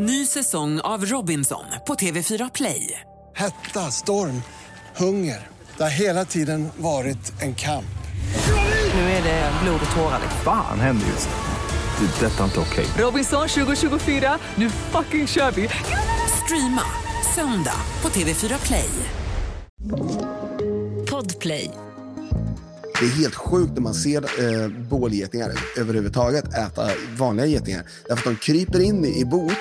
Ny säsong av Robinson på TV4 Play. Hetta, storm, hunger. Det har hela tiden varit en kamp. Nu är det blod och tårar. Fan händer just nu. Det. är Detta är inte okej. Robinson 2024, nu fucking kör vi! Streama söndag på TV4 Play. Podplay. Det är helt sjukt när man ser eh, bålgetingar överhuvudtaget äta vanliga getingar. Därför att de kryper in i, i bot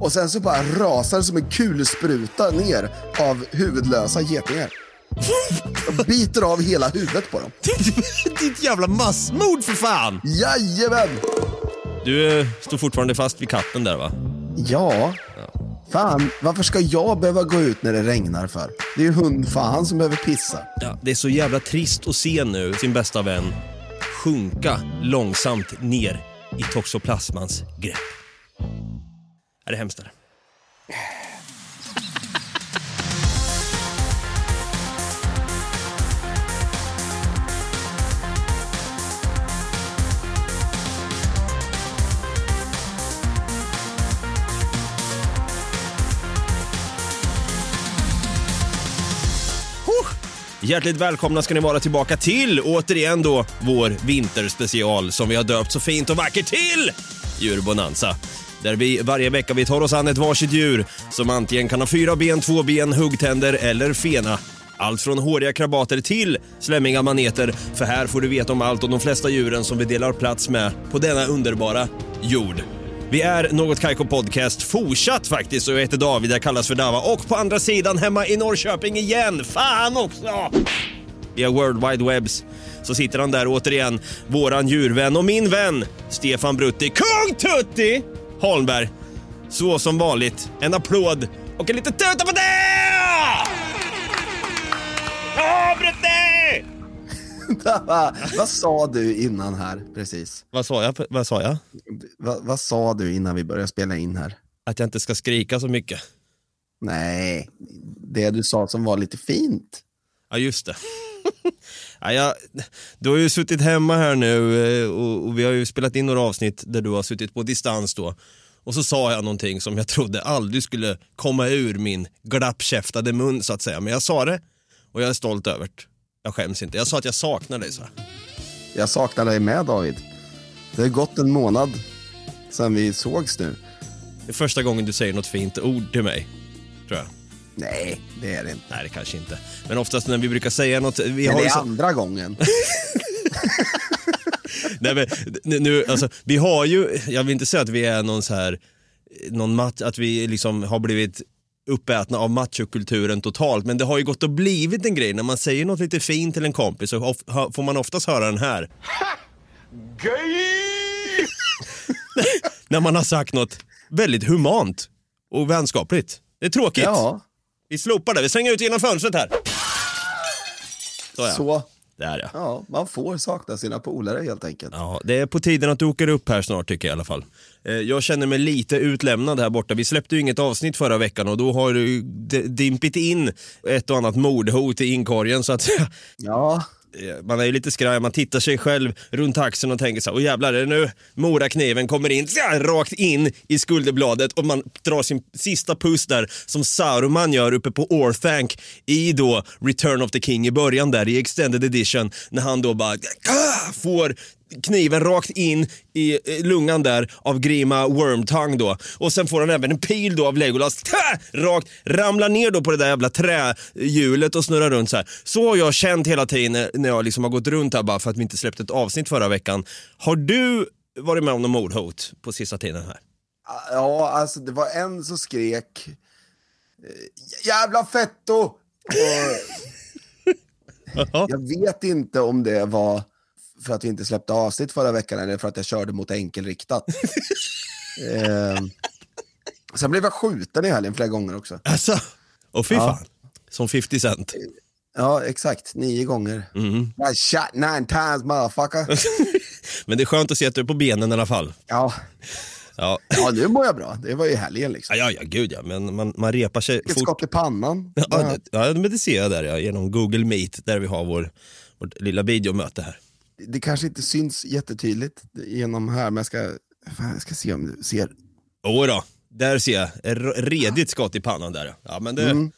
och sen så bara rasar som en kulspruta ner av huvudlösa getingar. Och biter av hela huvudet på dem. Ditt jävla massmord för fan! Jajamän! Du eh, står fortfarande fast vid katten där va? Ja. Fan, varför ska jag behöva gå ut när det regnar för? Det är ju hundfan som behöver pissa. Ja, det är så jävla trist att se nu sin bästa vän sjunka långsamt ner i toxoplasmans grepp. Är det är hemskt. Hjärtligt välkomna ska ni vara tillbaka till, återigen då, vår vinterspecial som vi har döpt så fint och vackert till Djurbonanza. Där vi varje vecka vi tar oss an ett varsitt djur som antingen kan ha fyra ben, två ben, huggtänder eller fena. Allt från håriga krabater till slemmiga maneter, för här får du veta om allt om de flesta djuren som vi delar plats med på denna underbara jord. Vi är Något Kaiko Podcast fortsatt faktiskt och jag heter David, jag kallas för Dava och på andra sidan hemma i Norrköping igen. Fan också! Via World Wide Webs så sitter han där återigen, våran djurvän och min vän Stefan Brutti, Kung Tutti Holmberg. Så som vanligt, en applåd och en liten tuta på det! Ja, Brutti! vad sa du innan här precis? Vad sa jag? Vad sa jag? Va, vad sa du innan vi började spela in här? Att jag inte ska skrika så mycket. Nej, det du sa som var lite fint. Ja, just det. ja, jag, du har ju suttit hemma här nu eh, och, och vi har ju spelat in några avsnitt där du har suttit på distans då. Och så sa jag någonting som jag trodde aldrig skulle komma ur min glappkäftade mun så att säga. Men jag sa det och jag är stolt över det. Jag skäms inte. Jag sa att jag saknar dig så. Jag saknar dig med David. Det har gått en månad sedan vi sågs nu. Det är första gången du säger något fint ord till mig. Tror jag. Nej, det är det inte. Nej, det kanske inte. Men oftast när vi brukar säga något. Vi Men har det är så- andra gången. Nej, men, nu- alltså, vi har ju, jag vill inte säga att vi är någon så här, någon match, att vi liksom har blivit uppätna av machokulturen totalt, men det har ju gått och blivit en grej. När man säger något lite fint till en kompis så of, hö- får man oftast höra den här. När man har sagt något väldigt humant och vänskapligt. Det är tråkigt. Ja, Vi slopar det, vi slänger ut genom fönstret här. Så ja, så. där ja. Ja, man får sakna sina polare helt enkelt. Ja, det är på tiden att du åker upp här snart tycker jag i alla fall. Eh, Jag känner mig lite utlämnad här borta. Vi släppte ju inget avsnitt förra veckan och då har du dimpit in ett och annat mordhot i inkorgen så att säga. Ja, Eh, man är ju lite skraj, man tittar sig själv runt axeln och tänker så här, åh jävlar är det nu morakniven kommer in, så här, rakt in i skulderbladet och man drar sin sista puss där som Saruman gör uppe på Orthanc i då Return of the King i början där i extended edition när han då bara ah, får kniven rakt in i lungan där av Grima Wormtongue då. Och sen får han även en pil då av Legolas. Tah! Rakt, ramlar ner då på det där jävla trähjulet och snurrar runt så här. Så har jag känt hela tiden när- jag liksom har gått runt här bara för att vi inte släppte ett avsnitt förra veckan. Har du varit med om någon mordhot på sista tiden här? ja, alltså det var en som skrek eh, jävla fetto! Och jag vet inte om det var för att vi inte släppte avsnitt förra veckan eller för att jag körde mot enkelriktat. eh, sen blev jag skjuten i helgen flera gånger också. Alltså, och fy Ja. fan. Som 50 Cent. Ja, exakt. Nio gånger. I shot nine times motherfucker. Men det är skönt att se att du är på benen i alla fall. ja. Ja, ja, nu mår jag bra. Det var ju helgen liksom. ja, ja gud ja. Men man, man repar sig Ett fort. skott i pannan. Ja, ja, men det ser jag där ja, genom Google Meet där vi har vår, vårt lilla videomöte här. Det kanske inte syns jättetydligt genom här, men jag ska, fan, jag ska se om du ser. Åh då, Där ser jag redigt skott i pannan där. Ja, men det är Mm.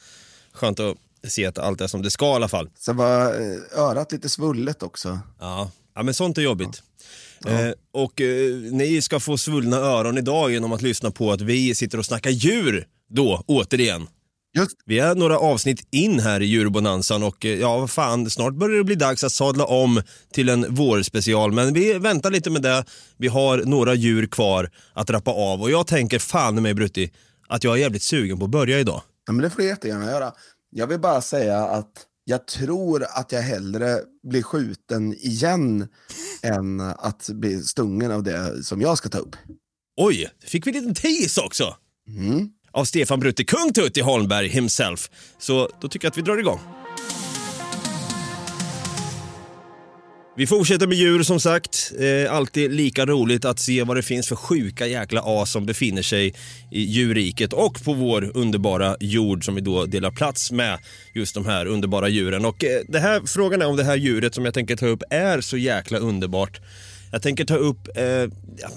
skönt att se att allt är som det ska i alla fall. Sen var eh, örat lite svullet också. Ja, ja men sånt är jobbigt. Eh, och eh, ni ska få svullna öron idag genom att lyssna på att vi sitter och snackar djur då, återigen. Just Vi är några avsnitt in här i djurbonanzan och eh, ja, vad fan, snart börjar det bli dags att sadla om till en vårspecial. Men vi väntar lite med det. Vi har några djur kvar att rappa av och jag tänker fan mig Brutti att jag är jävligt sugen på att börja idag. Ja, men det får du jättegärna göra. Jag vill bara säga att jag tror att jag hellre blir skjuten igen än att bli stungen av det som jag ska ta upp. Oj, fick vi en liten tease också! Mm. Av Stefan Brutti, kung Tutti Holmberg himself. Så då tycker jag att vi drar igång. Vi fortsätter med djur som sagt. Eh, alltid lika roligt att se vad det finns för sjuka jäkla as som befinner sig i djurriket och på vår underbara jord som vi då delar plats med just de här underbara djuren. Och eh, det här, frågan är om det här djuret som jag tänker ta upp är så jäkla underbart. Jag tänker ta upp eh,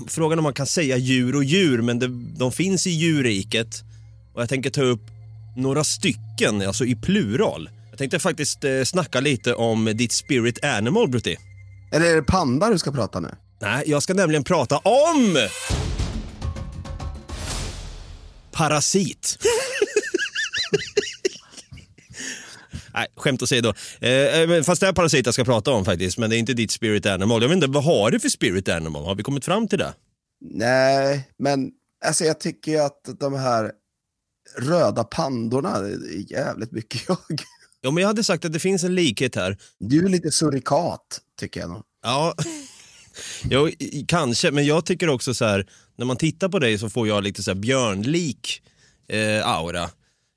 frågan om man kan säga djur och djur, men det, de finns i djurriket. Och jag tänker ta upp några stycken, alltså i plural. Jag tänkte faktiskt eh, snacka lite om ditt spirit animal, Brutti. Eller är det panda du ska prata nu? Nej, jag ska nämligen prata om... Parasit. Nej, skämt åsido. Eh, men fast det är parasit jag ska prata om faktiskt, men det är inte ditt spirit animal. Jag vet inte, vad har du för spirit animal? Har vi kommit fram till det? Nej, men alltså jag tycker ju att de här röda pandorna är jävligt mycket jag. Ja, men jag hade sagt att det finns en likhet här. Du är lite surikat, tycker jag nog. Ja, jo, kanske, men jag tycker också så här, när man tittar på dig så får jag lite så här björnlik eh, aura.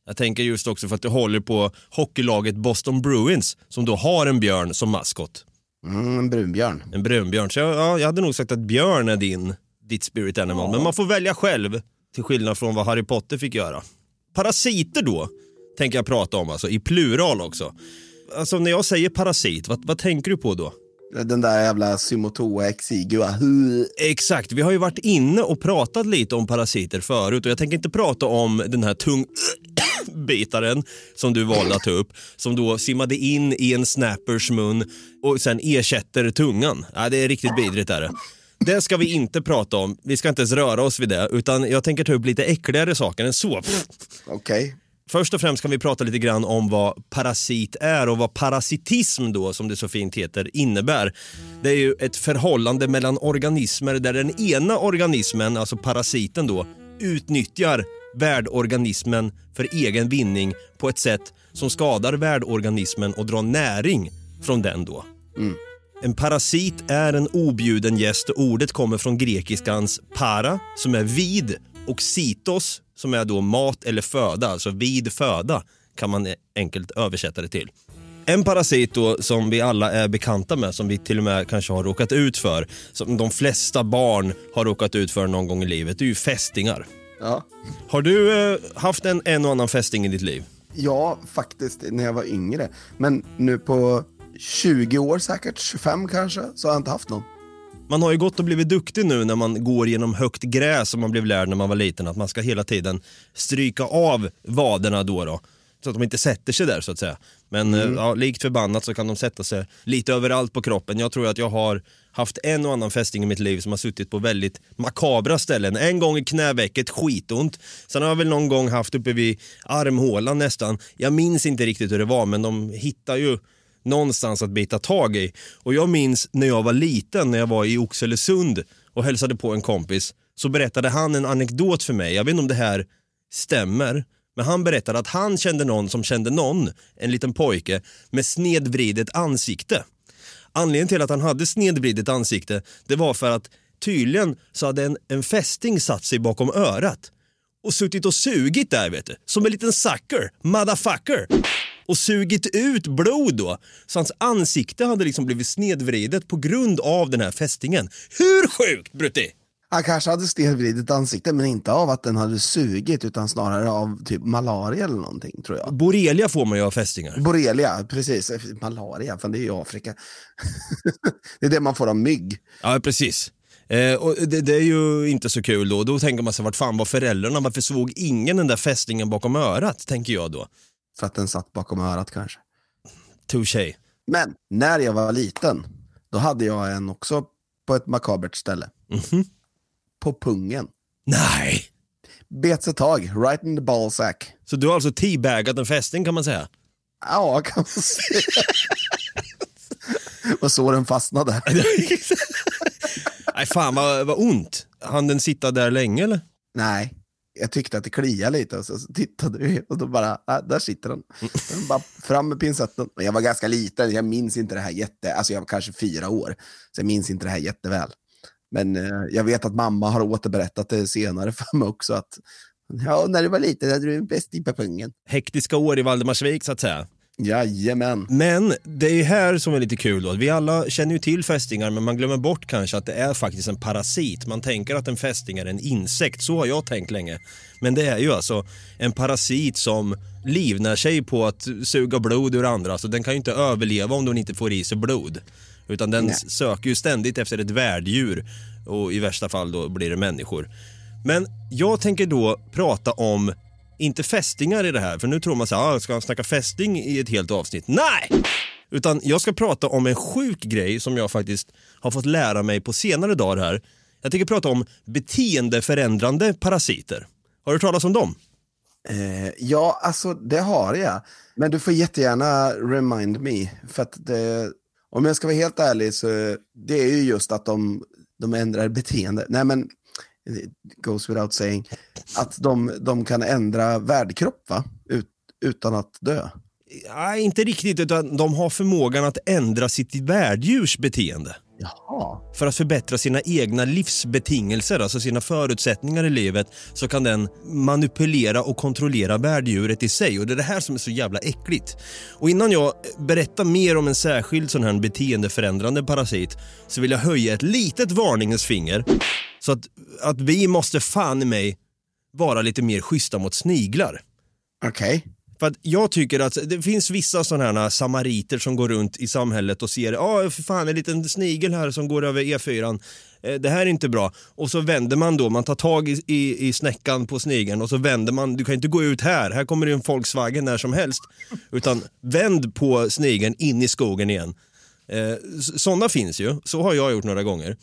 Jag tänker just också för att du håller på hockeylaget Boston Bruins som då har en björn som maskot. Mm, en brunbjörn. En brunbjörn. Så jag, ja, jag hade nog sagt att björn är din, ditt spirit animal. Men man får välja själv, till skillnad från vad Harry Potter fick göra. Parasiter då, tänker jag prata om, alltså i plural också. Alltså när jag säger parasit, vad, vad tänker du på då? Den där jävla Symotoa exigua. Exakt, vi har ju varit inne och pratat lite om parasiter förut och jag tänker inte prata om den här tung bitaren som du valde att ta upp, som då simmade in i en snappers mun och sen ersätter tungan. Ja, det är riktigt vidrigt är det. Ska vi inte prata om, vi ska inte ens röra oss vid det, utan jag tänker ta upp lite äckligare saker än så. Okej. Först och främst kan vi prata lite grann om vad parasit är och vad parasitism då, som det så fint heter, innebär. Det är ju ett förhållande mellan organismer där den ena organismen, alltså parasiten då, utnyttjar värdorganismen för egen vinning på ett sätt som skadar värdorganismen och drar näring från den då. En parasit är en objuden gäst och ordet kommer från grekiskans para som är vid och sitos som är då mat eller föda, alltså vid föda kan man enkelt översätta det till. En parasit då som vi alla är bekanta med, som vi till och med kanske har råkat ut för, som de flesta barn har råkat ut för någon gång i livet, det är ju fästingar. Ja. Har du eh, haft en, en och annan fästing i ditt liv? ja, faktiskt när jag var yngre. Men nu på 20 år säkert, 25 kanske, så har jag inte haft någon. Man har ju gått och blivit duktig nu när man går genom högt gräs som man blev lärd när man var liten. Att man ska hela tiden stryka av vaderna då. då så att de inte sätter sig där så att säga. Men eh, ja, likt förbannat så kan de sätta sig lite överallt på kroppen. Jag tror att jag har haft en och annan fästing i mitt liv som har suttit på väldigt makabra ställen. En gång i knävecket, skitont. Sen har jag väl någon gång haft uppe vid armhålan nästan. Jag minns inte riktigt hur det var men de hittar ju någonstans att bita tag i. Och jag minns när jag var liten, när jag var i Oxelösund och hälsade på en kompis, så berättade han en anekdot för mig. Jag vet inte om det här stämmer, men han berättade att han kände någon som kände någon, en liten pojke, med snedvridet ansikte. Anledningen till att han hade snedvridet ansikte, det var för att tydligen så hade en, en fästing satt sig bakom örat och suttit och sugit där vet du. Som en liten sucker, motherfucker. Och sugit ut blod då. Så hans ansikte hade liksom blivit snedvridet på grund av den här fästingen. Hur sjukt Brutti? Han kanske hade stelvridet ansikte, men inte av att den hade sugit, utan snarare av typ malaria eller någonting, tror jag. Borrelia får man ju av fästingar. Borrelia, precis. Malaria, fan det är ju Afrika. det är det man får av mygg. Ja, precis. Eh, och det, det är ju inte så kul då. Då tänker man sig, vart fan var föräldrarna? Varför såg ingen den där fästingen bakom örat? Tänker jag då. För att den satt bakom örat kanske. Touché. Men när jag var liten, då hade jag en också på ett makabert ställe. På pungen. Nej! Bet sig tag, right in the ballsack. Så du har alltså teabagat en fästing kan man säga? Ja, kan man säga. Och så den fastnade. Nej fan vad, vad ont. Han den sitta där länge eller? Nej, jag tyckte att det kliade lite och så, så tittade vi och då bara, ah, där sitter den. den bara fram med pinsetten. Men jag var ganska liten, jag minns inte det här jätte, alltså jag var kanske fyra år, så jag minns inte det här jätteväl. Men eh, jag vet att mamma har återberättat det senare för mig också, att ja, när du var liten hade du en bäst på pungen. Hektiska år i Valdemarsvik så att säga. Jajamän. Men det är här som är lite kul då. Vi alla känner ju till fästingar men man glömmer bort kanske att det är faktiskt en parasit. Man tänker att en fästing är en insekt, så har jag tänkt länge. Men det är ju alltså en parasit som livnär sig på att suga blod ur andra. Så den kan ju inte överleva om den inte får i sig blod. Utan den Nej. söker ju ständigt efter ett värddjur och i värsta fall då blir det människor. Men jag tänker då prata om, inte fästingar i det här, för nu tror man så här, ah, ska han snacka fästing i ett helt avsnitt? Nej! Utan jag ska prata om en sjuk grej som jag faktiskt har fått lära mig på senare dagar här. Jag tänker prata om beteendeförändrande parasiter. Har du hört talas om dem? Eh, ja, alltså det har jag. Men du får jättegärna remind me. För att det, om jag ska vara helt ärlig så det är ju just att de, de ändrar beteende. Nej men, it goes without saying. Att de, de kan ändra värdkropp va? Ut, utan att dö. Nej, inte riktigt, utan de har förmågan att ändra sitt värddjurs beteende. Jaha. För att förbättra sina egna livsbetingelser, alltså sina förutsättningar i livet, så kan den manipulera och kontrollera värddjuret i sig. Och det är det här som är så jävla äckligt. Och innan jag berättar mer om en särskild sån här beteendeförändrande parasit så vill jag höja ett litet varningens finger. Så att, att vi måste fan i mig vara lite mer schyssta mot sniglar. Okej. För att jag tycker att det finns vissa sådana här samariter som går runt i samhället och ser, ja för fan en liten snigel här som går över E4. Eh, Det här är inte bra. Och så vänder man då, man tar tag i, i, i snäckan på snigeln och så vänder man, du kan inte gå ut här, här kommer det en Volkswagen när som helst. Utan vänd på snigeln in i skogen igen. Eh, Sådana finns ju, så har jag gjort några gånger.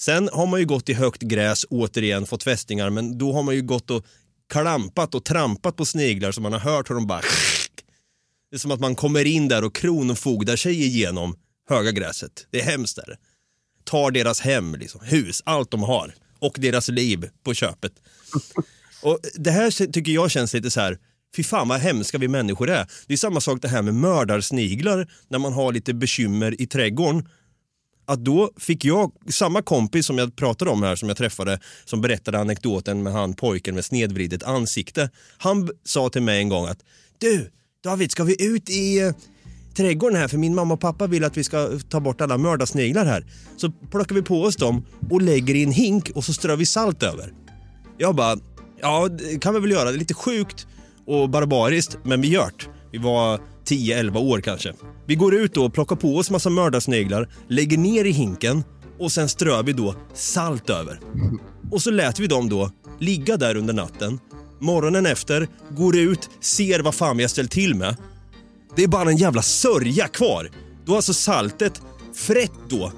Sen har man ju gått i högt gräs, återigen fått fästingar, men då har man ju gått och klampat och trampat på sniglar så man har hört hur de bara... Det är som att man kommer in där och kronofogdar sig igenom höga gräset. Det är hemskt där. Tar deras hem, liksom, hus, allt de har och deras liv på köpet. Och Det här tycker jag känns lite så här, fy fan vad hemska vi människor är. Det är samma sak det här med mördarsniglar när man har lite bekymmer i trädgården att då fick jag, samma kompis som jag pratade om här som jag träffade, som berättade anekdoten med han pojken med snedvridet ansikte. Han sa till mig en gång att du David, ska vi ut i eh, trädgården här för min mamma och pappa vill att vi ska ta bort alla mördarsniglar här. Så plockar vi på oss dem och lägger i en hink och så strör vi salt över. Jag bara, ja det kan vi väl göra. Det är lite sjukt och barbariskt, men vi gör det. Vi var 10-11 år kanske. Vi går ut då och plockar på oss massa mördarsniglar, lägger ner i hinken och sen strör vi då salt över. Och så lät vi dem då ligga där under natten. Morgonen efter, går ut, ser vad fan vi har ställt till med. Det är bara en jävla sörja kvar. Då har alltså saltet frätt då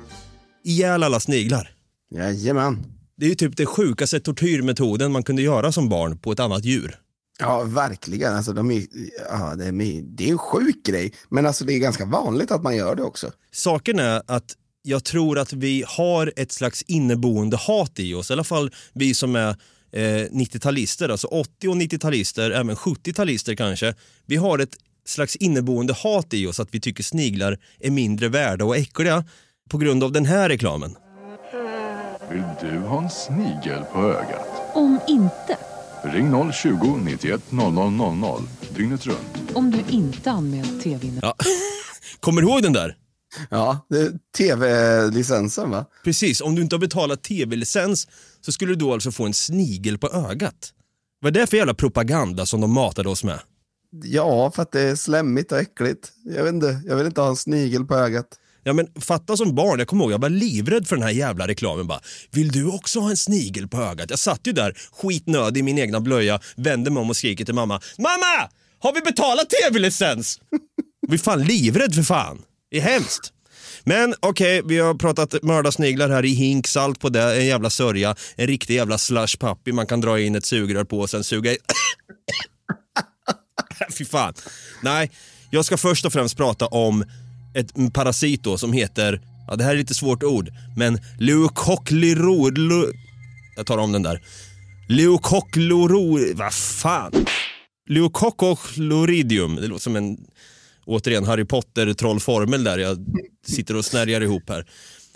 ihjäl alla sniglar. Jajamän. Det är ju typ den sjukaste tortyrmetoden man kunde göra som barn på ett annat djur. Ja, verkligen. Alltså, de är, ja, det, är, det är en sjuk grej, men alltså, det är ganska vanligt att man gör det också. Saken är att jag tror att vi har ett slags inneboende hat i oss, i alla fall vi som är eh, 90-talister, alltså 80 och 90-talister, även 70-talister kanske. Vi har ett slags inneboende hat i oss att vi tycker sniglar är mindre värda och äckliga på grund av den här reklamen. Vill du ha en snigel på ögat? Om inte, Ring 020 91 00 00 dygnet runt. om du inte anmält tv Ja. Kommer du ihåg den där? Ja, tv-licensen va? Precis, om du inte har betalat tv-licens så skulle du då alltså få en snigel på ögat. Vad är det för jävla propaganda som de matade oss med? Ja, för att det är slemmigt och äckligt. Jag vet inte, jag vill inte ha en snigel på ögat. Ja men fatta som barn, jag kommer ihåg jag var livrädd för den här jävla reklamen bara. Vill du också ha en snigel på ögat? Jag satt ju där skitnödig i min egna blöja, vände mig om och skriker till mamma. Mamma! Har vi betalat tv-licens? Vi är fan livrädd för fan. Det är hemskt. Men okej, vi har pratat mördarsniglar här i hink, salt på det, en jävla sörja, en riktig jävla slush puppy man kan dra in ett sugrör på och sen suga i... Fy fan. Nej, jag ska först och främst prata om ett parasit då som heter, ja det här är lite svårt ord, men leukoklirod... Jag tar om den där. Leukokloro... Vad fan? Leukokokloridium. Det låter som en, återigen, Harry Potter-trollformel där jag sitter och snärjar ihop här.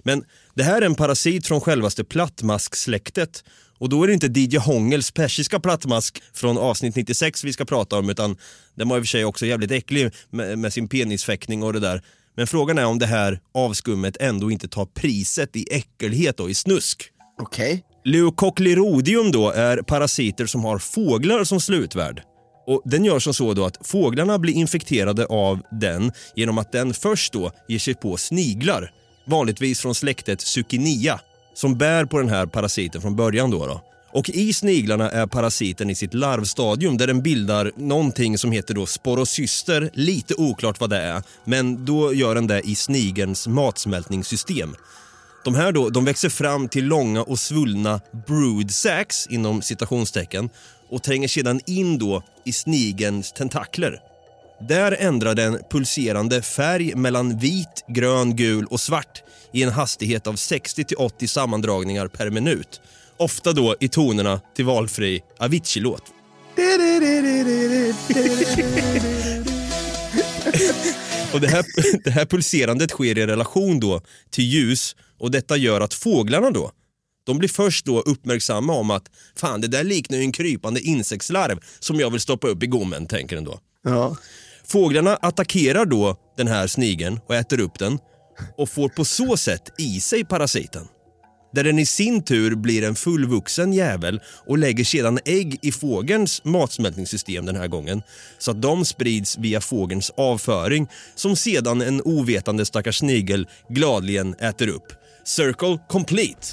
Men det här är en parasit från självaste plattmasksläktet. Och då är det inte DJ Hångels persiska plattmask från avsnitt 96 vi ska prata om, utan den var i och för sig också jävligt äcklig med, med sin penisfäktning och det där. Men frågan är om det här avskummet ändå inte tar priset i äckelhet och i snusk. Okej. Leukoklirodium då är parasiter som har fåglar som slutvärd. Och den gör som så då att fåglarna blir infekterade av den genom att den först då ger sig på sniglar, vanligtvis från släktet Zucchinia, som bär på den här parasiten från början då. då. Och i sniglarna är parasiten i sitt larvstadium där den bildar någonting som heter då sporocyster, lite oklart vad det är, men då gör den det i snigelns matsmältningssystem. De här då, de växer fram till långa och svullna brood sacs inom citationstecken och tränger sedan in då i snigelns tentakler. Där ändrar den pulserande färg mellan vit, grön, gul och svart i en hastighet av 60 till 80 sammandragningar per minut. Ofta då i tonerna till valfri Avicii-låt. Och det här, det här pulserandet sker i relation då till ljus och detta gör att fåglarna då, de blir först då uppmärksamma om att fan det där liknar ju en krypande insektslarv som jag vill stoppa upp i gommen, tänker den då. Ja. Fåglarna attackerar då den här snigeln och äter upp den och får på så sätt i sig parasiten. Där den i sin tur blir en fullvuxen jävel och lägger sedan ägg i fågelns matsmältningssystem den här gången så att de sprids via fågelns avföring som sedan en ovetande stackars snigel gladligen äter upp. Circle complete.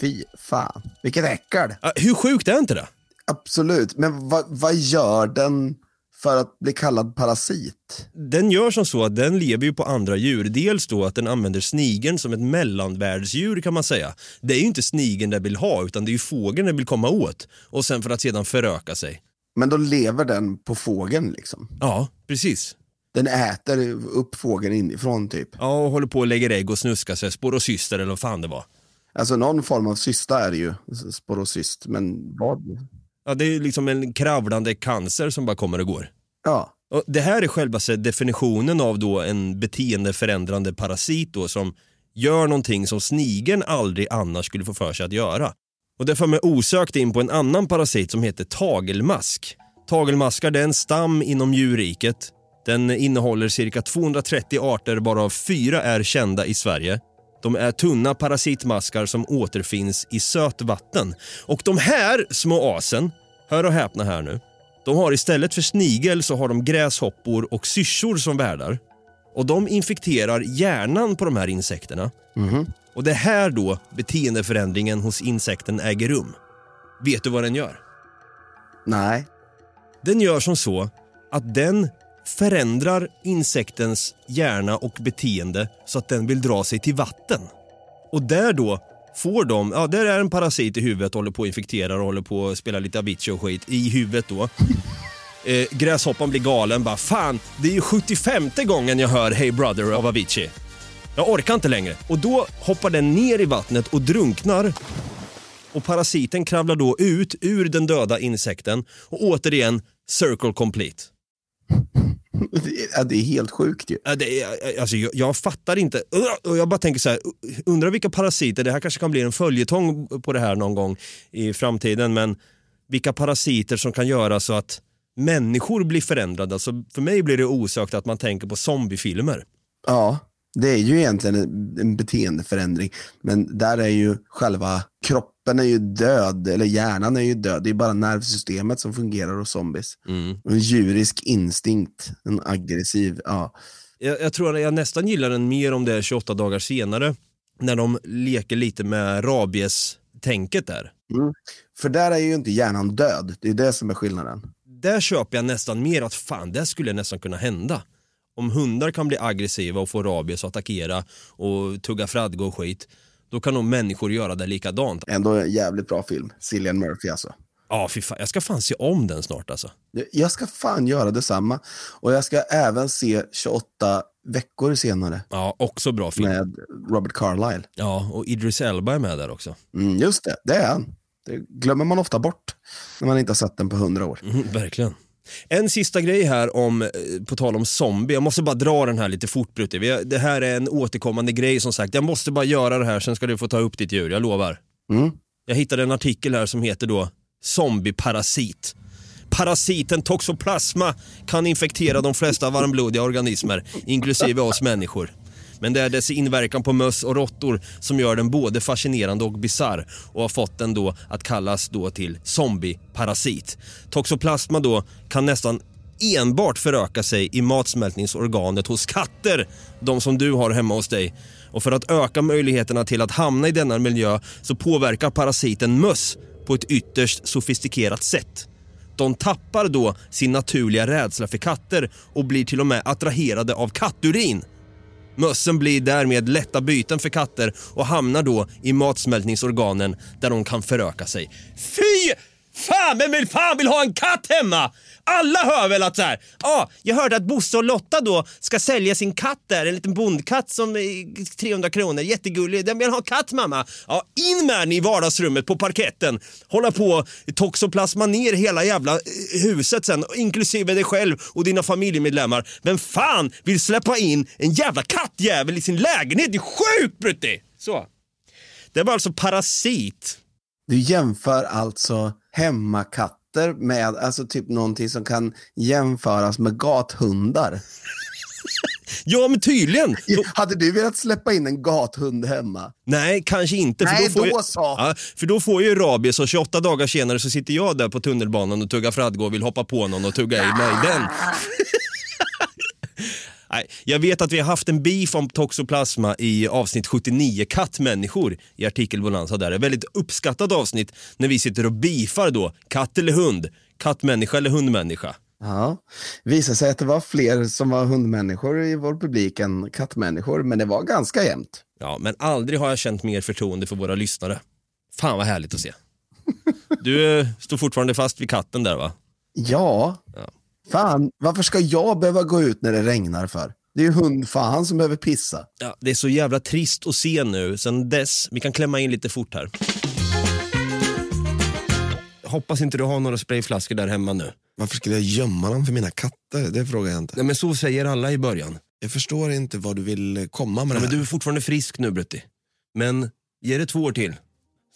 Fy fan. Vilket äckel. Hur sjukt är inte det? Absolut. Men vad, vad gör den för att bli kallad parasit? Den gör som så att den lever ju på andra djur. Dels då att den använder snigeln som ett mellanvärldsdjur kan man säga. Det är ju inte snigeln den vill ha utan det är ju fågeln den vill komma åt. Och sen för att sedan föröka sig. Men då lever den på fågeln liksom. Ja, precis. Den äter upp fågeln inifrån typ. Ja, och håller på och lägger ägg och snuskar sig. Sporocyster eller vad fan det var. Alltså någon form av cysta är det ju. Sporocyst. Men vad? Ja, det är liksom en kravlande cancer som bara kommer och går. Ja. Och det här är själva definitionen av då en beteendeförändrande parasit då, som gör någonting som snigeln aldrig annars skulle få för sig att göra. Och det för mig osökt in på en annan parasit som heter tagelmask. Tagelmaskar är en stam inom djurriket. Den innehåller cirka 230 arter varav fyra är kända i Sverige. De är tunna parasitmaskar som återfinns i sötvatten. Och de här små asen, hör och häpna här nu, de har istället för snigel så har de gräshoppor och syrsor som värdar. Och de infekterar hjärnan på de här insekterna. Och det är här då beteendeförändringen hos insekten äger rum. Vet du vad den gör? Nej. Den gör som så att den förändrar insektens hjärna och beteende så att den vill dra sig till vatten. Och där då får de, ja där är en parasit i huvudet, håller på att infektera och håller på att spela lite Avicii och skit i huvudet då. Eh, gräshoppan blir galen, bara fan, det är ju 75 gången jag hör Hey Brother av Avicii. Jag orkar inte längre. Och då hoppar den ner i vattnet och drunknar. Och parasiten kravlar då ut ur den döda insekten och återigen circle complete. Ja, det är helt sjukt ju. Ja, Det är, alltså, jag, jag fattar inte. Och jag bara tänker så här, undrar vilka parasiter, det här kanske kan bli en följetong på det här någon gång i framtiden, men vilka parasiter som kan göra så att människor blir förändrade. Alltså, för mig blir det osökt att man tänker på zombiefilmer. Ja, det är ju egentligen en- en beteendeförändring. Men där är ju själva kroppen är ju död, eller hjärnan är ju död. Det är bara nervsystemet som fungerar hos zombies. En djurisk instinkt, en aggressiv, ja. Jag, jag tror att jag nästan gillar den mer om det är 28 dagar senare. När de leker lite med rabies-tänket där. För där är ju inte hjärnan död. Det är det som är skillnaden. Där köper jag nästan mer att fan, det skulle nästan kunna hända. Om hundar kan bli aggressiva och få rabies och attackera och tugga fradga och skit. Då kan nog människor göra det likadant. Ändå en jävligt bra film. Cillian Murphy alltså. Ja, fy fan. Jag ska fan se om den snart alltså. Jag ska fan göra detsamma. Och jag ska även se 28 veckor senare Ja, också bra film. med Robert Carlyle. Ja, och Idris Elba är med där också. Mm, just det, det är han. Det glömmer man ofta bort när man inte har sett den på hundra år. Mm, verkligen. En sista grej här om, eh, på tal om zombie, jag måste bara dra den här lite fort Brutti. Det här är en återkommande grej som sagt, jag måste bara göra det här sen ska du få ta upp ditt djur, jag lovar. Mm. Jag hittade en artikel här som heter då Zombieparasit. Parasiten toxoplasma kan infektera de flesta varmblodiga organismer, inklusive oss människor. Men det är dess inverkan på möss och råttor som gör den både fascinerande och bizarr och har fått den då att kallas då till zombieparasit. Toxoplasma då kan nästan enbart föröka sig i matsmältningsorganet hos katter, de som du har hemma hos dig. Och för att öka möjligheterna till att hamna i denna miljö så påverkar parasiten möss på ett ytterst sofistikerat sätt. De tappar då sin naturliga rädsla för katter och blir till och med attraherade av katturin. Mössen blir därmed lätta byten för katter och hamnar då i matsmältningsorganen där de kan föröka sig. Fy fan, vem vill fan vill ha en katt hemma? Alla hör väl att så här, ah, jag hörde att Bosse och Lotta då ska sälja sin katt där, en liten bondkatt som är 300 kronor, jättegullig. Den vill ha katt mamma. Ja, in med den i vardagsrummet på parketten. Hålla på toxoplasma ner hela jävla eh, huset sen, inklusive dig själv och dina familjemedlemmar. Vem fan vill släppa in en jävla kattjävel i sin lägenhet? Det är sjukt Brutti! Så. Det var alltså parasit. Du jämför alltså hemmakatter med alltså typ någonting som kan jämföras med gathundar. Ja men tydligen. Hade du velat släppa in en gathund hemma? Nej, kanske inte. För Nej, då, får då ju, så. Ja, för då får ju rabies och 28 dagar senare så sitter jag där på tunnelbanan och tuggar fradga och vill hoppa på någon och tugga i mig den. Nej, jag vet att vi har haft en beef om toxoplasma i avsnitt 79, kattmänniskor, i artikelbonanza där. Ett väldigt uppskattat avsnitt när vi sitter och beefar då, katt eller hund, kattmänniska eller hundmänniska. Ja, visade sig att det var fler som var hundmänniskor i vår publik än kattmänniskor, men det var ganska jämnt. Ja, men aldrig har jag känt mer förtroende för våra lyssnare. Fan vad härligt att se. Du eh, står fortfarande fast vid katten där va? Ja, Ja. Fan, varför ska jag behöva gå ut när det regnar för? Det är ju hundfan som behöver pissa. Ja, det är så jävla trist att se nu. Sen dess, vi kan klämma in lite fort här. Hoppas inte du har några sprayflaskor där hemma nu. Varför skulle jag gömma dem för mina katter? Det frågar jag inte. Nej men så säger alla i början. Jag förstår inte vad du vill komma med Ja, det men här. du är fortfarande frisk nu Brutti. Men ge det två år till.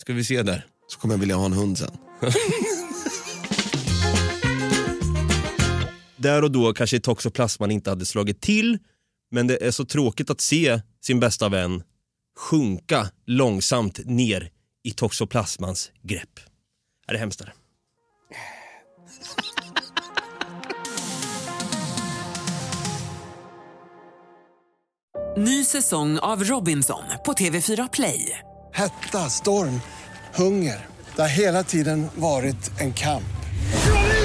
Ska vi se där. Så kommer jag vilja ha en hund sen. Där och då kanske toxoplasman inte hade slagit till. Men det är så tråkigt att se sin bästa vän sjunka långsamt ner i toxoplasmans grepp. Är det hemskt? Där? Ny säsong av Robinson på TV4 Play. Hetta, storm, hunger. Det har hela tiden varit en kamp.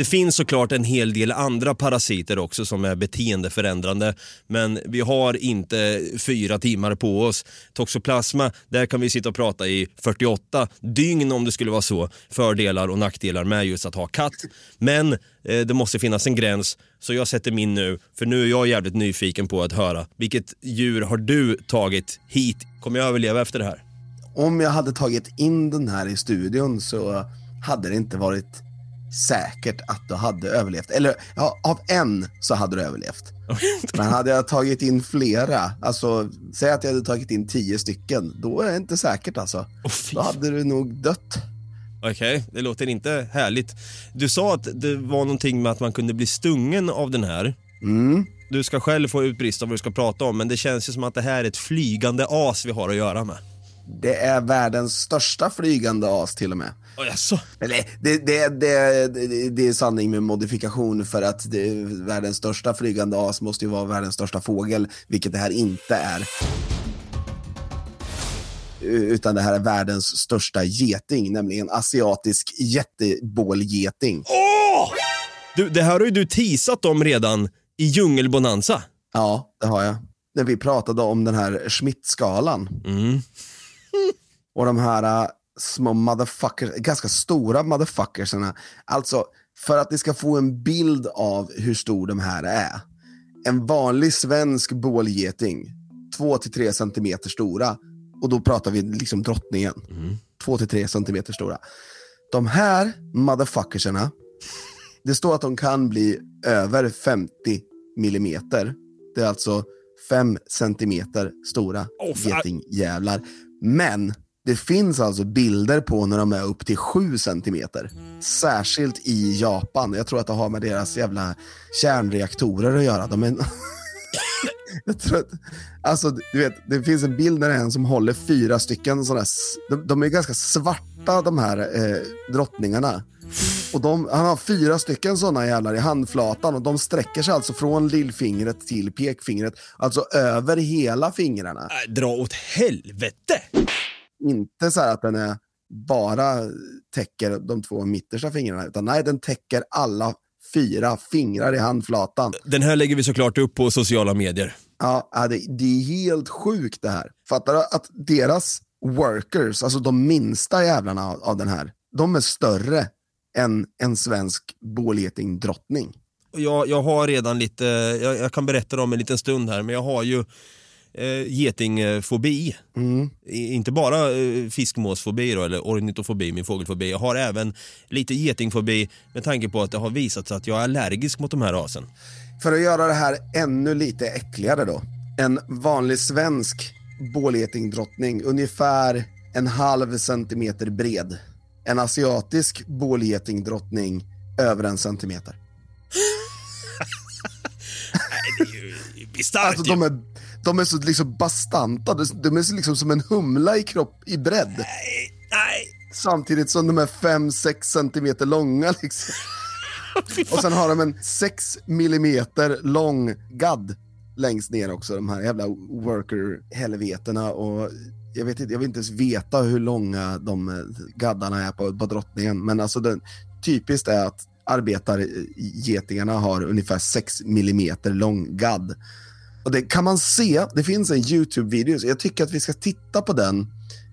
Det finns såklart en hel del andra parasiter också som är beteendeförändrande, men vi har inte fyra timmar på oss. Toxoplasma, där kan vi sitta och prata i 48 dygn om det skulle vara så. Fördelar och nackdelar med just att ha katt. Men eh, det måste finnas en gräns, så jag sätter min nu, för nu är jag jävligt nyfiken på att höra. Vilket djur har du tagit hit? Kommer jag överleva efter det här? Om jag hade tagit in den här i studion så hade det inte varit säkert att du hade överlevt. Eller ja, av en så hade du överlevt. Men hade jag tagit in flera, alltså säg att jag hade tagit in tio stycken, då är det inte säkert alltså. då hade du nog dött. Okej, det låter inte härligt. Du sa att det var någonting med att man kunde bli stungen av den här. Mm. Du ska själv få utbrista vad du ska prata om, men det känns ju som att det här är ett flygande as vi har att göra med. Det är världens största flygande as till och med. Oh, jaså? Eller, det, det, det, det, är sanning med modifikation för att världens största flygande as måste ju vara världens största fågel, vilket det här inte är. Utan det här är världens största geting, nämligen asiatisk jättebålgeting. Åh! Du, det här har ju du teasat om redan i Djungelbonanza. Ja, det har jag. När vi pratade om den här Schmidt-skalan. Mm. Och de här uh, små motherfuckers, ganska stora motherfuckersarna. Alltså, för att ni ska få en bild av hur stor de här är. En vanlig svensk bålgeting, 2-3 centimeter stora. Och då pratar vi liksom drottningen. 2-3 centimeter stora. De här motherfuckersarna, det står att de kan bli över 50 millimeter. Det är alltså 5 centimeter stora fan. getingjävlar. Men det finns alltså bilder på när de är upp till 7 centimeter. Särskilt i Japan. Jag tror att det har med deras jävla kärnreaktorer att göra. De är... Jag tror att, alltså, du vet, det finns en bild när det är en som håller fyra stycken sådana de, de är ganska svarta de här eh, drottningarna. Och de, han har fyra stycken sådana jävlar i handflatan och de sträcker sig alltså från lillfingret till pekfingret. Alltså över hela fingrarna. Äh, dra åt helvete! Inte så här att den är bara täcker de två mittersta fingrarna, utan nej, den täcker alla fyra fingrar i handflatan. Den här lägger vi såklart upp på sociala medier. Ja, ja, det, det är helt sjukt det här. Fattar du att deras workers, alltså de minsta jävlarna av, av den här, de är större än en svensk bålgetingdrottning. Och Jag, jag har redan lite, jag, jag kan berätta det om en liten stund här, men jag har ju eh, getingfobi. I- Inte bara eh, fiskmåsfobi då, eller ornitofobi, min fågelfobi. Jag har även lite getingfobi med tanke på att det har visat sig att jag är allergisk mot de här rasen. För att göra det här ännu lite äckligare då. En vanlig svensk bålgetingdrottning, ungefär en halv centimeter bred. En asiatisk bålgetingdrottning, över en centimeter. Bisarrt Alltså de är, de är så liksom bastanta, de är liksom som en humla i kropp, i bredd. Nej. Samtidigt som de är 5-6 centimeter långa liksom. Och sen har de en 6 millimeter lång gadd längst ner också, de här jävla worker-helvetena. Och jag, vet inte, jag vill inte ens veta hur långa de eh, gaddarna är på, på drottningen, men alltså den, typiskt är att arbetargetingarna har ungefär 6 millimeter lång gadd. Och det kan man se, det finns en YouTube-video, så jag tycker att vi ska titta på den.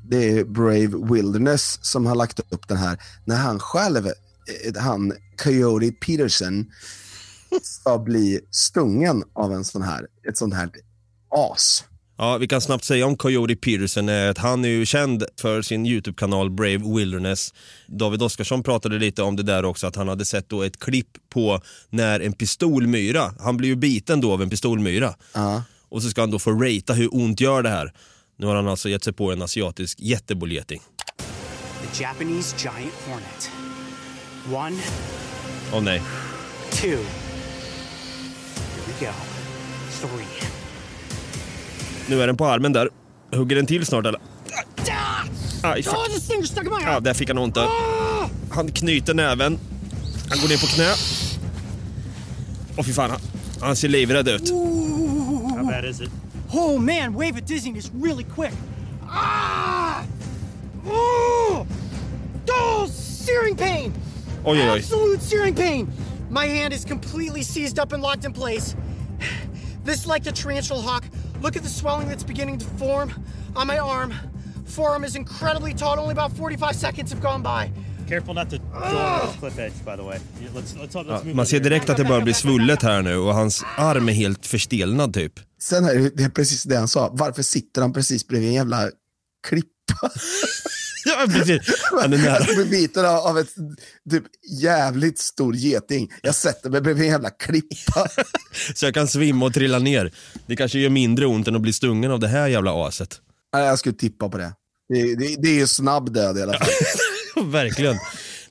Det är Brave Wilderness som har lagt upp den här, när han själv, eh, han Coyote Peterson, ska bli stungen av en sån här, ett sånt här as. Ja, vi kan snabbt säga om Coyote Peterson är att han är ju känd för sin YouTube-kanal Brave Wilderness. David Oskarsson pratade lite om det där också, att han hade sett då ett klipp på när en pistolmyra, han blir ju biten då av en pistolmyra. Och så ska han då få ratea hur ont gör det här. Nu har han alltså gett sig på en asiatisk jättebålgeting. The Japanese giant hornet. One, Åh nej. two. Here we go. Three. Nu är den på armen där. Hugger den till snart eller? Aj. Oh, my Ja, där fick han ont där. Han knyter näven. Han går ner på knä. Åh fy fan, han, han ser livrädd ut. How bad is it? Oh man, wave of dizziness really quick. Ah! Oh! Oh, searing pain. Oj, oj, oj. Absolute searing pain. My hand is completely seized up and locked in place. This is like the tarantula hawk. Look at the swelling that's beginning to form on my arm. Forearm is incredibly taut. Only about 45 seconds have gone by. Careful not to this cliff edge, by the way. Let's let's let's Ja, move man ser direkt att det börjar bli svullet här nu och hans arm är helt förstelnad typ. Sen är det, det är precis det han sa. Varför sitter han precis bredvid en jävla klippa? Ja, precis. Han är nära. Jag blir biten av, ett typ jävligt stor geting. Jag sätter mig bredvid en jävla klippa. Så jag kan svimma och trilla ner. Det kanske gör mindre ont än att bli stungen av det här jävla aset. Jag skulle tippa på det. Det, det, det är ju snabb död i alla fall. Verkligen.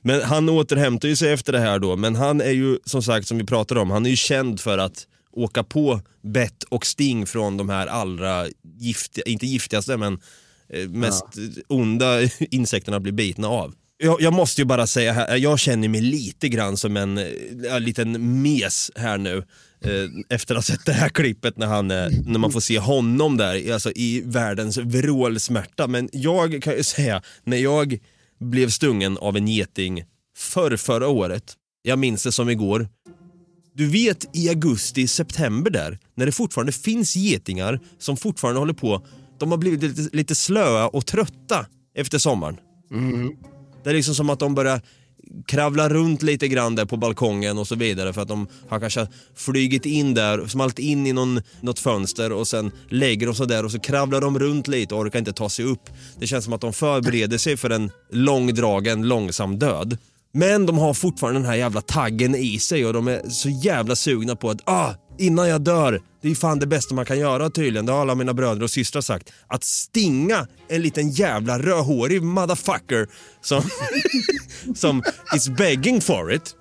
Men han återhämtar ju sig efter det här då, men han är ju som sagt som vi pratade om, han är ju känd för att åka på bett och sting från de här allra giftiga, inte giftigaste men mest mest onda insekterna blir bitna av. Jag, jag måste ju bara säga här, jag känner mig lite grann som en eh, en liten mes här nu. Eh, efter att ha sett det här klippet när, han, eh, när man får se honom där alltså i världens vrålsmärta. Men jag kan ju säga, när jag blev stungen av en geting för förra året, jag minns det som igår. Du vet i augusti, september där, när det fortfarande finns getingar som fortfarande håller på, de har blivit lite, lite slöa och trötta efter sommaren. Det är liksom som att de börjar kravla runt lite grann där på balkongen och så vidare för att de har kanske flygit in där, smalt in i någon, något fönster och sen lägger de sig där och så kravlar de runt lite och orkar inte ta sig upp. Det känns som att de förbereder sig för en långdragen, långsam död. Men de har fortfarande den här jävla taggen i sig och de är så jävla sugna på att ah, innan jag dör, det är fan det bästa man kan göra tydligen. Det har alla mina bröder och systrar sagt. Att stinga en liten jävla rödhårig motherfucker som, som is begging for it.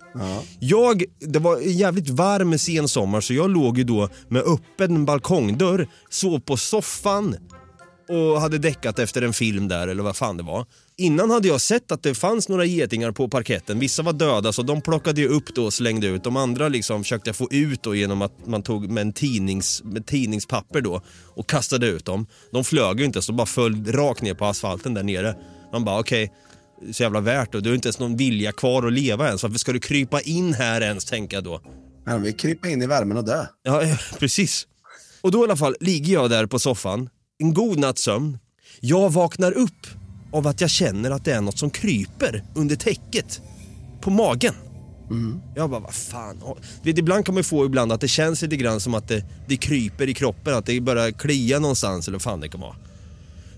Jag, det var jävligt varm sensommar så jag låg ju då med öppen balkongdörr, sov på soffan och hade däckat efter en film där eller vad fan det var. Innan hade jag sett att det fanns några getingar på parketten. Vissa var döda så de plockade jag upp då och slängde ut. De andra liksom försökte jag få ut då genom att man tog med en tidnings, med tidningspapper då och kastade ut dem. De flög ju inte så de bara föll rakt ner på asfalten där nere. Man bara okej, så jävla värt och du har inte ens någon vilja kvar att leva ens. Varför ska du krypa in här ens tänker jag då. Han vill krypa in i värmen och dö. Ja, precis. Och då i alla fall ligger jag där på soffan, en god natts sömn. Jag vaknar upp av att jag känner att det är något som kryper under täcket på magen. Jag bara, vad fan. Vet, ibland kan man ju få ibland att det känns lite grann som att det, det kryper i kroppen, att det börjar klia någonstans eller vad fan det kan vara.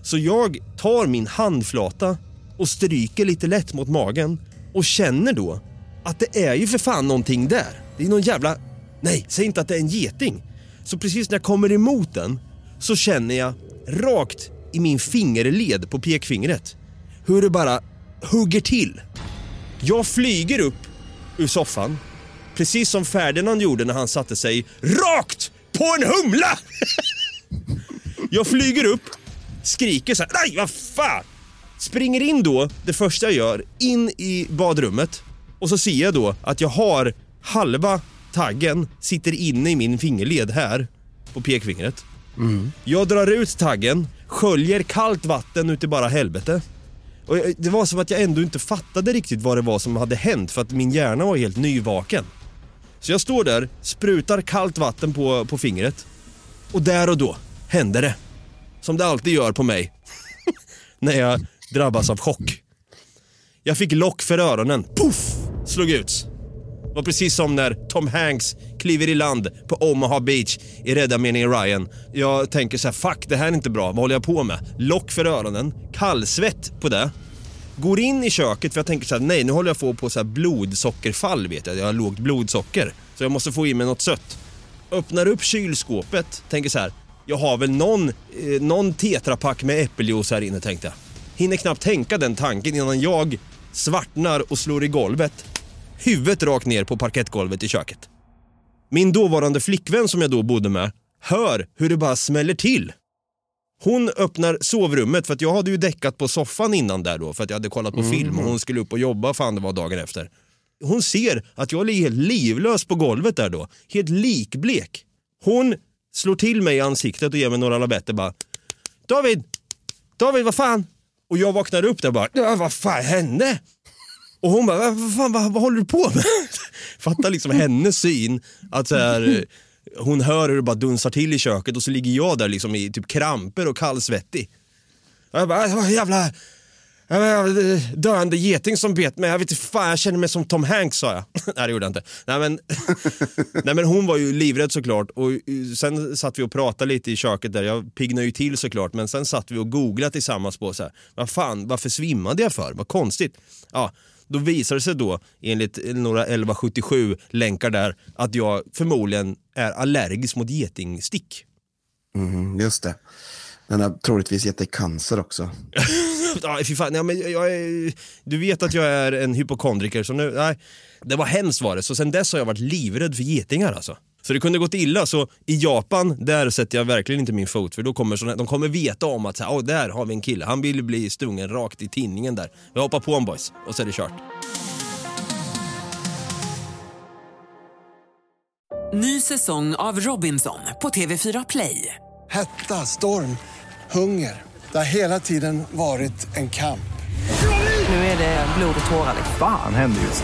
Så jag tar min handflata och stryker lite lätt mot magen och känner då att det är ju för fan någonting där. Det är någon jävla... Nej, säg inte att det är en geting. Så precis när jag kommer emot den så känner jag rakt i min fingerled på pekfingret hur det bara hugger till. Jag flyger upp ur soffan, precis som Ferdinand gjorde när han satte sig rakt på en humla! Jag flyger upp, skriker så här, nej vad fan! Springer in då, det första jag gör, in i badrummet och så ser jag då att jag har halva taggen sitter inne i min fingerled här på pekfingret. Jag drar ut taggen, sköljer kallt vatten ut i bara helvete. Och jag- det var som att jag ändå inte fattade riktigt vad det var som hade hänt för att min hjärna var helt nyvaken. Så jag står där, sprutar kallt vatten på, på fingret och där och då hände det. Som det alltid gör på mig. När jag drabbas av chock. Jag fick lock för öronen. Puff! Slog ut. Det var precis som när Tom Hanks kliver i land på Omaha Beach i Rädda meningen Ryan. Jag tänker så här, fuck det här är inte bra, vad håller jag på med? Lock för öronen, kallsvett på det. Går in i köket för jag tänker så här, nej nu håller jag på på så här blodsockerfall vet jag, jag har lågt blodsocker. Så jag måste få i mig något sött. Öppnar upp kylskåpet, tänker så här, jag har väl någon, eh, någon tetrapack med äppeljuice här inne tänkte jag. Hinner knappt tänka den tanken innan jag svartnar och slår i golvet. Huvudet rakt ner på parkettgolvet i köket. Min dåvarande flickvän som jag då bodde med hör hur det bara smäller till. Hon öppnar sovrummet för att jag hade ju däckat på soffan innan där då för att jag hade kollat på film och hon skulle upp och jobba fan det var dagen efter. Hon ser att jag ligger helt livlös på golvet där då, helt likblek. Hon slår till mig i ansiktet och ger mig några labetter bara David! David vad fan? Och jag vaknar upp där bara "Ja, vad fan hände? Och hon bara, vad, fan, vad, vad håller du på med? Fatta liksom hennes syn. Att så här, eh, hon hör hur det bara dunsar till i köket och så ligger jag där liksom i typ kramper och kallsvettig. Och jag bara, vad jävla eh, döende geting som bet mig. Jag vet inte fan, jag känner mig som Tom Hanks sa jag. Nej det gjorde jag inte. Nej men, nej men hon var ju livrädd såklart och eh, sen satt vi och pratade lite i köket där. Jag piggnade ju till såklart men sen satt vi och googlade tillsammans på så här, vad fan, varför svimmade jag för? Vad konstigt. Ja, då visar det sig då enligt några 1177 länkar där att jag förmodligen är allergisk mot getingstick. Mm, just det. Den har troligtvis gett dig cancer också. ja, fy fan, ja, men jag är, du vet att jag är en hypokondriker så nu, nej. Det var hemskt var det, så sen dess har jag varit livrädd för getingar alltså. Så det kunde gått illa, så i Japan, där sätter jag verkligen inte min fot för då kommer såna, de kommer veta om att så här, oh, där har vi en kille, han vill bli stungen rakt i tinningen där. Jag hoppar på en boys och så är det kört. Ny säsong av Robinson på TV4 Play. Hetta, storm, hunger. Det har hela tiden varit en kamp. Nu är det blod och tårar. liksom. Fan händer just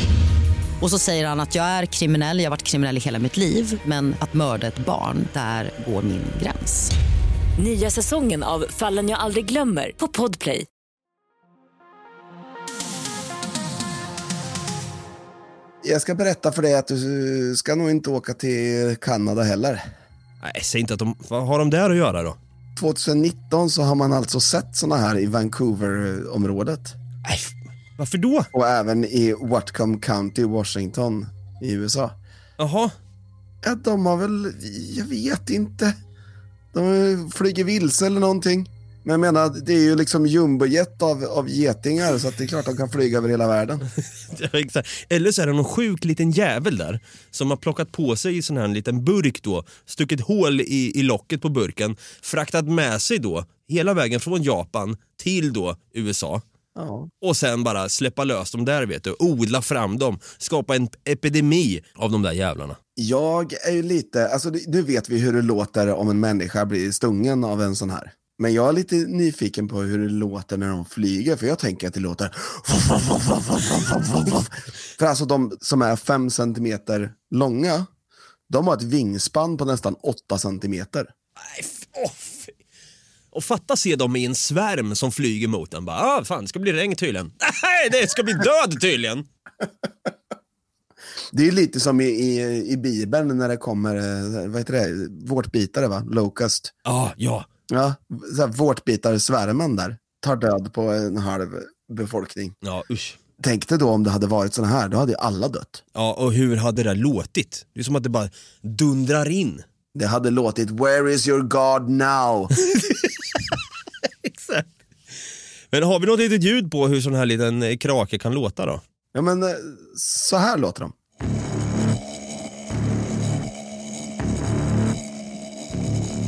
Och så säger han att jag är kriminell, jag har varit kriminell i hela mitt liv men att mörda ett barn, där går min gräns. Nya säsongen av Fallen jag aldrig glömmer på Podplay. Jag ska berätta för dig att du ska nog inte åka till Kanada heller. Nej, säg inte att de, vad har de där att göra då? 2019 så har man alltså sett såna här i Vancouver-området. Nej, varför då? Och även i Whatcom County, Washington i USA. Jaha. Ja, de har väl, jag vet inte. De flyger vilse eller någonting. Men jag menar, det är ju liksom jumbojet av, av getingar så att det är klart de kan flyga över hela världen. Exakt. Eller så är det någon sjuk liten jävel där som har plockat på sig i sån här liten burk då, stuckit hål i, i locket på burken, fraktat med sig då hela vägen från Japan till då USA. Ja. Och sen bara släppa lös dem där vet du, odla fram dem, skapa en epidemi av de där jävlarna. Jag är ju lite, alltså nu vet vi hur det låter om en människa blir stungen av en sån här. Men jag är lite nyfiken på hur det låter när de flyger, för jag tänker att det låter... För alltså de som är fem centimeter långa, de har ett vingspann på nästan åtta centimeter. Nej. Och fatta se dem i en svärm som flyger mot en. Bara, ah, fan, det ska bli regn tydligen. Nej, det ska bli död tydligen. Det är lite som i, i, i Bibeln när det kommer, eh, vad heter det, vårtbitare va? Locust. Ah, ja. Ja, så här, vårtbitarsvärmen där tar död på en halv befolkning. Ja, usch. Tänk dig då om det hade varit såna här, då hade ju alla dött. Ja, och hur hade det låtit? Det är som att det bara dundrar in. Det hade låtit “Where is your God now?” Men har vi något litet ljud på hur sån här liten eh, krake kan låta då? Ja men eh, så här låter de.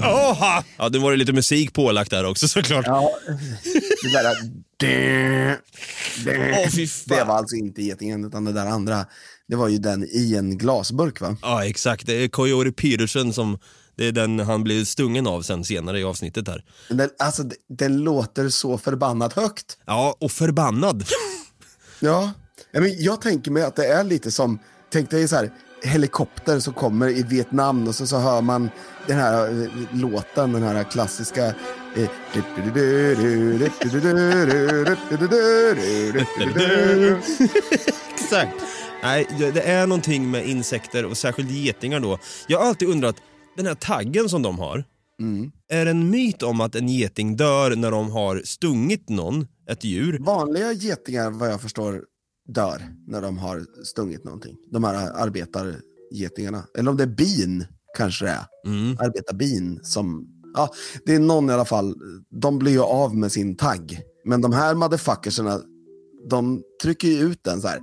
Oha! Ja, det var det lite musik pålagt där också såklart. Ja, det där... Det, fan. det var alltså inte getingen utan det där andra, det var ju den i en glasburk va? Ja, exakt. Det är Koyori Pyrrhusen som, det är den han blir stungen av sen senare i avsnittet här. Den, alltså den låter så förbannat högt. Ja, och förbannad. Ja, ja men jag tänker mig att det är lite som, tänk dig så här, helikopter som kommer i Vietnam och så, så hör man den här eh, låten, den här klassiska... eh, Exakt. Nej, det är någonting med insekter och särskilt getingar då. Jag har alltid undrat, den här taggen som de har, är det en myt om att en geting dör när de har stungit någon, ett djur? Vanliga getingar, vad jag förstår, dör när de har stungit någonting. De här arbetargetingarna. Eller om det är bin, kanske det är. Arbetarbin som... Ja, det är någon i alla fall. De blir ju av med sin tagg. Men de här motherfuckersarna, de trycker ju ut den så här.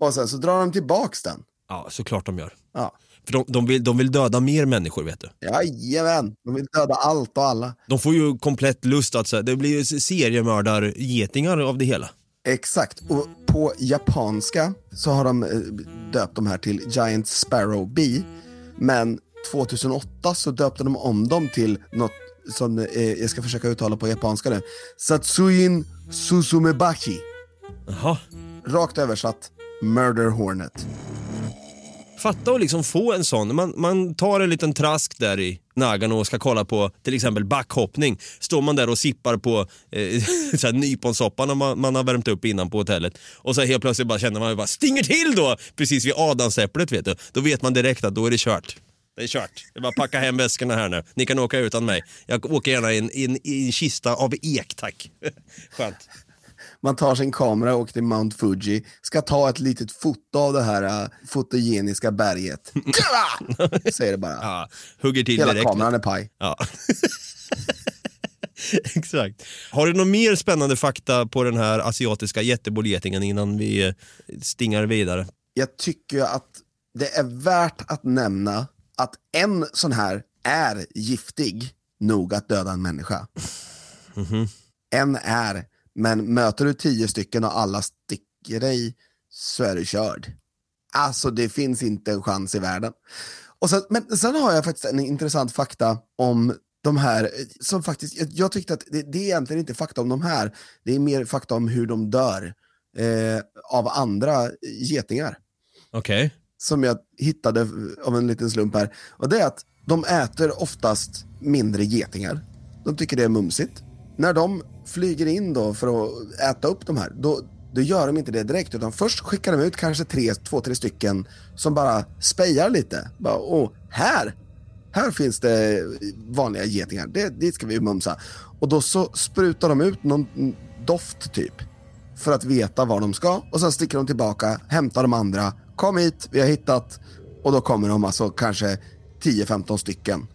Och sen så drar de tillbaks den. Ja, såklart de gör. Ja. För de, de, vill, de vill döda mer människor, vet du. Jajamän, de vill döda allt och alla. De får ju komplett lust att, här, det blir ju seriemördargetingar av det hela. Exakt, och på japanska så har de eh, döpt de här till Giant Sparrow Bee. Men 2008 så döpte de om dem till något som eh, jag ska försöka uttala på japanska nu. Satsuin Susumebaki. Jaha. Rakt översatt, Murder Hornet. Fatta att liksom få en sån. Man, man tar en liten trask där i Nagano och ska kolla på till exempel backhoppning. Står man där och sippar på eh, så här nyponsoppan man, man har värmt upp innan på hotellet. Och så helt plötsligt bara känner man ju bara stinger till då precis vid adamsäpplet vet du. Då vet man direkt att då är det kört. Det är kört. Det är bara att packa hem väskorna här nu. Ni kan åka utan mig. Jag åker gärna i en, i en, i en kista av ek tack. Skönt. Man tar sin kamera och åker till Mount Fuji, ska ta ett litet foto av det här uh, fotogeniska berget. Säger det bara. Ja, hugger till Hela direkt. kameran är paj. Ja. Exakt. Har du någon mer spännande fakta på den här asiatiska jättebolgetingen innan vi eh, stingar vidare? Jag tycker att det är värt att nämna att en sån här är giftig nog att döda en människa. Mhm. En är, men möter du tio stycken och alla sticker dig så är du körd. Alltså det finns inte en chans i världen. Och sen, men sen har jag faktiskt en intressant fakta om de här, eh, som faktiskt, jag, jag tyckte att det, det är egentligen inte fakta om de här, det är mer fakta om hur de dör eh, av andra getingar Okej. som jag hittade av en liten slump här. Och det är att de äter oftast mindre getingar. De tycker det är mumsigt. När de flyger in då för att äta upp de här, då, då gör de inte det direkt. Utan först skickar de ut kanske tre, två, tre stycken som bara spejar lite. Bara, Åh, här! Här finns det vanliga getingar. Det, dit ska vi mumsa. Och då så sprutar de ut någon doft typ för att veta var de ska och sen sticker de tillbaka, hämtar de andra, kom hit, vi har hittat och då kommer de alltså kanske 10-15 stycken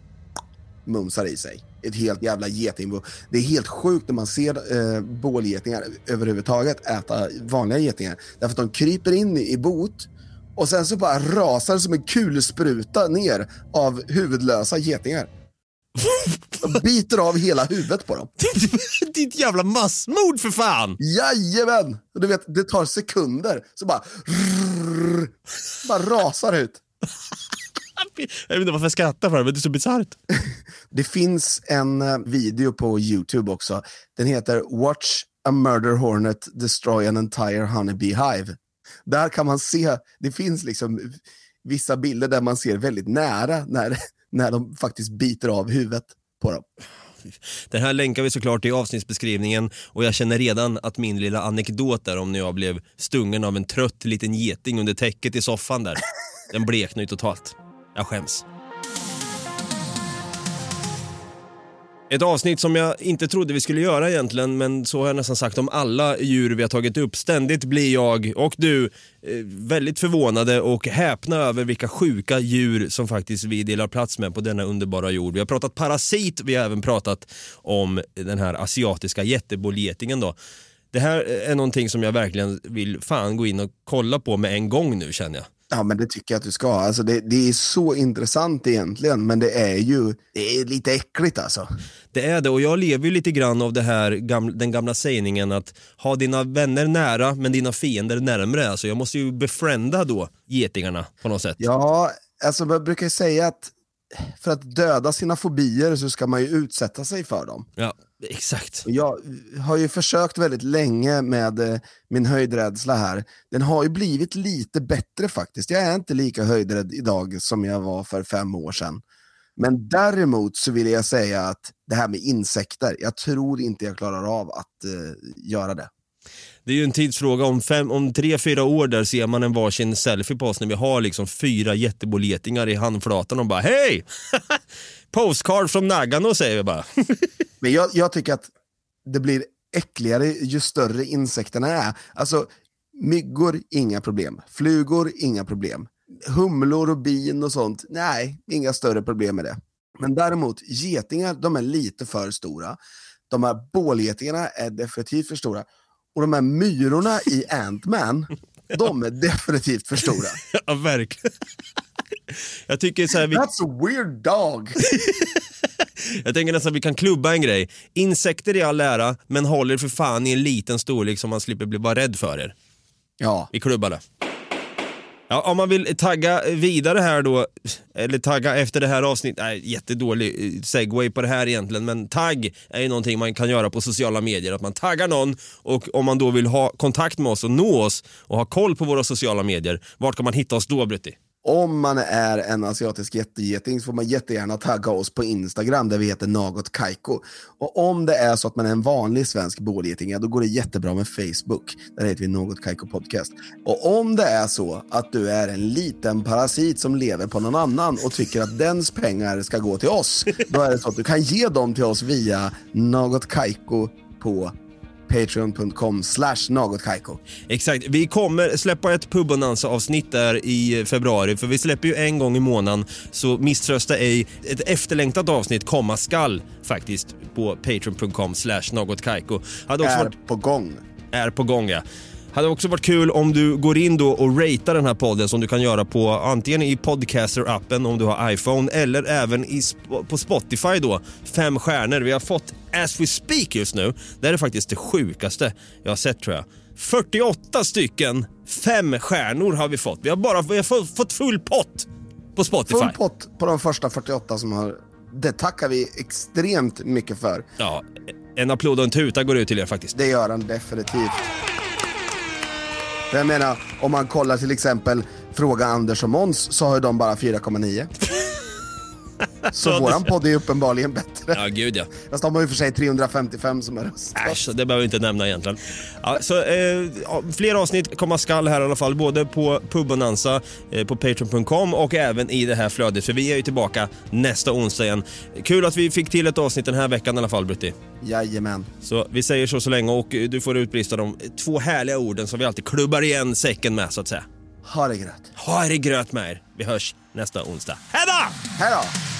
mumsar i sig. Ett helt jävla getingbo. Det är helt sjukt när man ser eh, bålgetingar överhuvudtaget äta vanliga getingar. Därför att de kryper in i, i bot och sen så bara rasar som en kulspruta ner av huvudlösa getingar. De biter av hela huvudet på dem. Ditt jävla massmord för fan! Jajamän! Du vet, det tar sekunder, så bara... bara rasar ut. Jag vet inte varför jag skrattar för det, men det är så bisarrt. Det finns en eh, video på YouTube också. Den heter Watch a murder hornet destroy an entire honeybee hive. Där kan man se, det finns liksom vissa bilder där man ser väldigt nära när, när de faktiskt biter av huvudet på dem. Den här länkar vi såklart i avsnittsbeskrivningen och jag känner redan att min lilla anekdot där om när jag blev stungen av en trött liten geting under täcket i soffan där, den bleknar ju totalt. Jag skäms. Ett avsnitt som jag inte trodde vi skulle göra egentligen, men så har jag nästan sagt om alla djur vi har tagit upp. Ständigt blir jag och du eh, väldigt förvånade och häpna över vilka sjuka djur som faktiskt vi delar plats med på denna underbara jord. Vi har pratat parasit, vi har även pratat om den här asiatiska jättebolgetingen då. Det här är någonting som jag verkligen vill fan gå in och kolla på med en gång nu känner jag. Ja, men det tycker jag att du ska. Alltså, det, det är så intressant egentligen, men det är ju det är lite äckligt alltså. Det är det och jag lever ju lite grann av det här, gam- den gamla sägningen att ha dina vänner nära men dina fiender närmre. Alltså jag måste ju befrienda då getingarna på något sätt. Ja, alltså man brukar ju säga att för att döda sina fobier så ska man ju utsätta sig för dem. Ja, exakt. Jag har ju försökt väldigt länge med eh, min höjdrädsla här. Den har ju blivit lite bättre faktiskt. Jag är inte lika höjdrädd idag som jag var för fem år sedan. Men däremot så vill jag säga att det här med insekter, jag tror inte jag klarar av att eh, göra det. Det är ju en tidsfråga, om, fem, om tre, fyra år där ser man en varsin selfie på oss när vi har liksom fyra jättebolgetingar i handflatan och bara hej! Postcard från Nagano säger vi bara. Men jag, jag tycker att det blir äckligare ju större insekterna är. Alltså, myggor, inga problem. Flugor, inga problem. Humlor och bin och sånt, nej, inga större problem med det. Men däremot, getingar, de är lite för stora. De här bålgetingarna är definitivt för stora. Och de här myrorna i Ant-Man, De är definitivt för stora. ja, verkligen. Jag tycker så här, vi, That's a weird dog. jag tänker nästan att vi kan klubba en grej. Insekter i all ära, men håll er för fan i en liten storlek så man slipper bli bara rädd för er. Ja. Vi klubbar det. Ja, om man vill tagga vidare här då, eller tagga efter det här avsnittet, nej jättedålig eh, segway på det här egentligen, men tagg är ju någonting man kan göra på sociala medier, att man taggar någon och om man då vill ha kontakt med oss och nå oss och ha koll på våra sociala medier, vart kan man hitta oss då Brutti? Om man är en asiatisk jättegeting så får man jättegärna tagga oss på Instagram där vi heter något Kaiko. Och om det är så att man är en vanlig svensk bålgeting, ja, då går det jättebra med Facebook. Där heter vi Något Kaiko Podcast. Och om det är så att du är en liten parasit som lever på någon annan och tycker att dens pengar ska gå till oss, då är det så att du kan ge dem till oss via Något Kaiko på patreon.com slash nagotkaiko. Exakt, vi kommer släppa ett pubbonanza-avsnitt där i februari, för vi släpper ju en gång i månaden, så misströsta ej. Ett efterlängtat avsnitt komma skall faktiskt på patreon.com slash nagotkaiko. Är varit, på gång. är på gång ja. Hade också varit kul om du går in då och ratear den här podden som du kan göra på antingen i Podcaster-appen om du har iPhone eller även i, på Spotify då. Fem stjärnor. Vi har fått As We Speak just nu. Det här är faktiskt det sjukaste jag har sett tror jag. 48 stycken fem stjärnor har vi fått. Vi har bara vi har fått- fått full pott på Spotify. Full pott på de första 48 som har... Det tackar vi extremt mycket för. Ja, en applåd och en tuta går ut till er faktiskt. Det gör han definitivt. Jag menar, om man kollar till exempel Fråga Anders och Måns så har ju de bara 4,9. Så våran podd är uppenbarligen bättre. Ja, gud ja. Fast de har ju för sig 355 som är röst. Äsch, det behöver vi inte nämna egentligen. Ja, så, eh, fler avsnitt komma skall här i alla fall, både på Pubbonanza, eh, på Patreon.com och även i det här flödet, för vi är ju tillbaka nästa onsdag igen. Kul att vi fick till ett avsnitt den här veckan i alla fall, Brutti. Jajamän. Så vi säger så så länge och eh, du får utbrista de två härliga orden som vi alltid klubbar igen säcken med, så att säga. Ha det gröt. Ha det gröt med er. Vi hörs nästa onsdag. Hej då! Hej då!